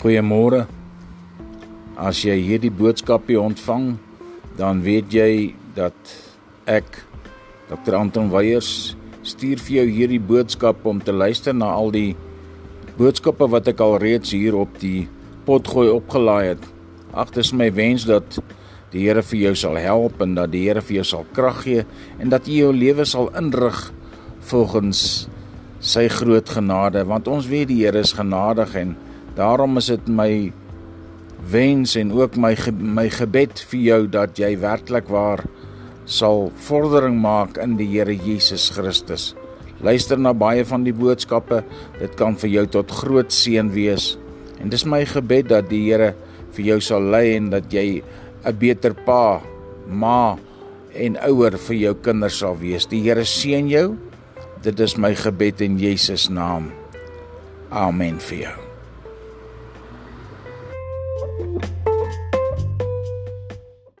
Goeiemôre. As jy hierdie boodskapie ontvang, dan weet jy dat ek Dr. Anton Weyers stuur vir jou hierdie boodskap om te luister na al die boodskappe wat ek al reeds hier op die potgooi opgelaai het. Ag, dit is my wens dat die Here vir jou sal help en dat die Here vir jou sal krag gee en dat jy jou lewe sal inrig volgens sy groot genade want ons weet die Here is genadig en Daarom is dit my wens en ook my ge my gebed vir jou dat jy werklik waar sal vordering maak in die Here Jesus Christus. Luister na baie van die boodskappe, dit kan vir jou tot groot seën wees. En dis my gebed dat die Here vir jou sal lei en dat jy 'n beter pa, ma en ouer vir jou kinders sal wees. Die Here seën jou. Dit is my gebed in Jesus naam. Amen vir jou. Thank you.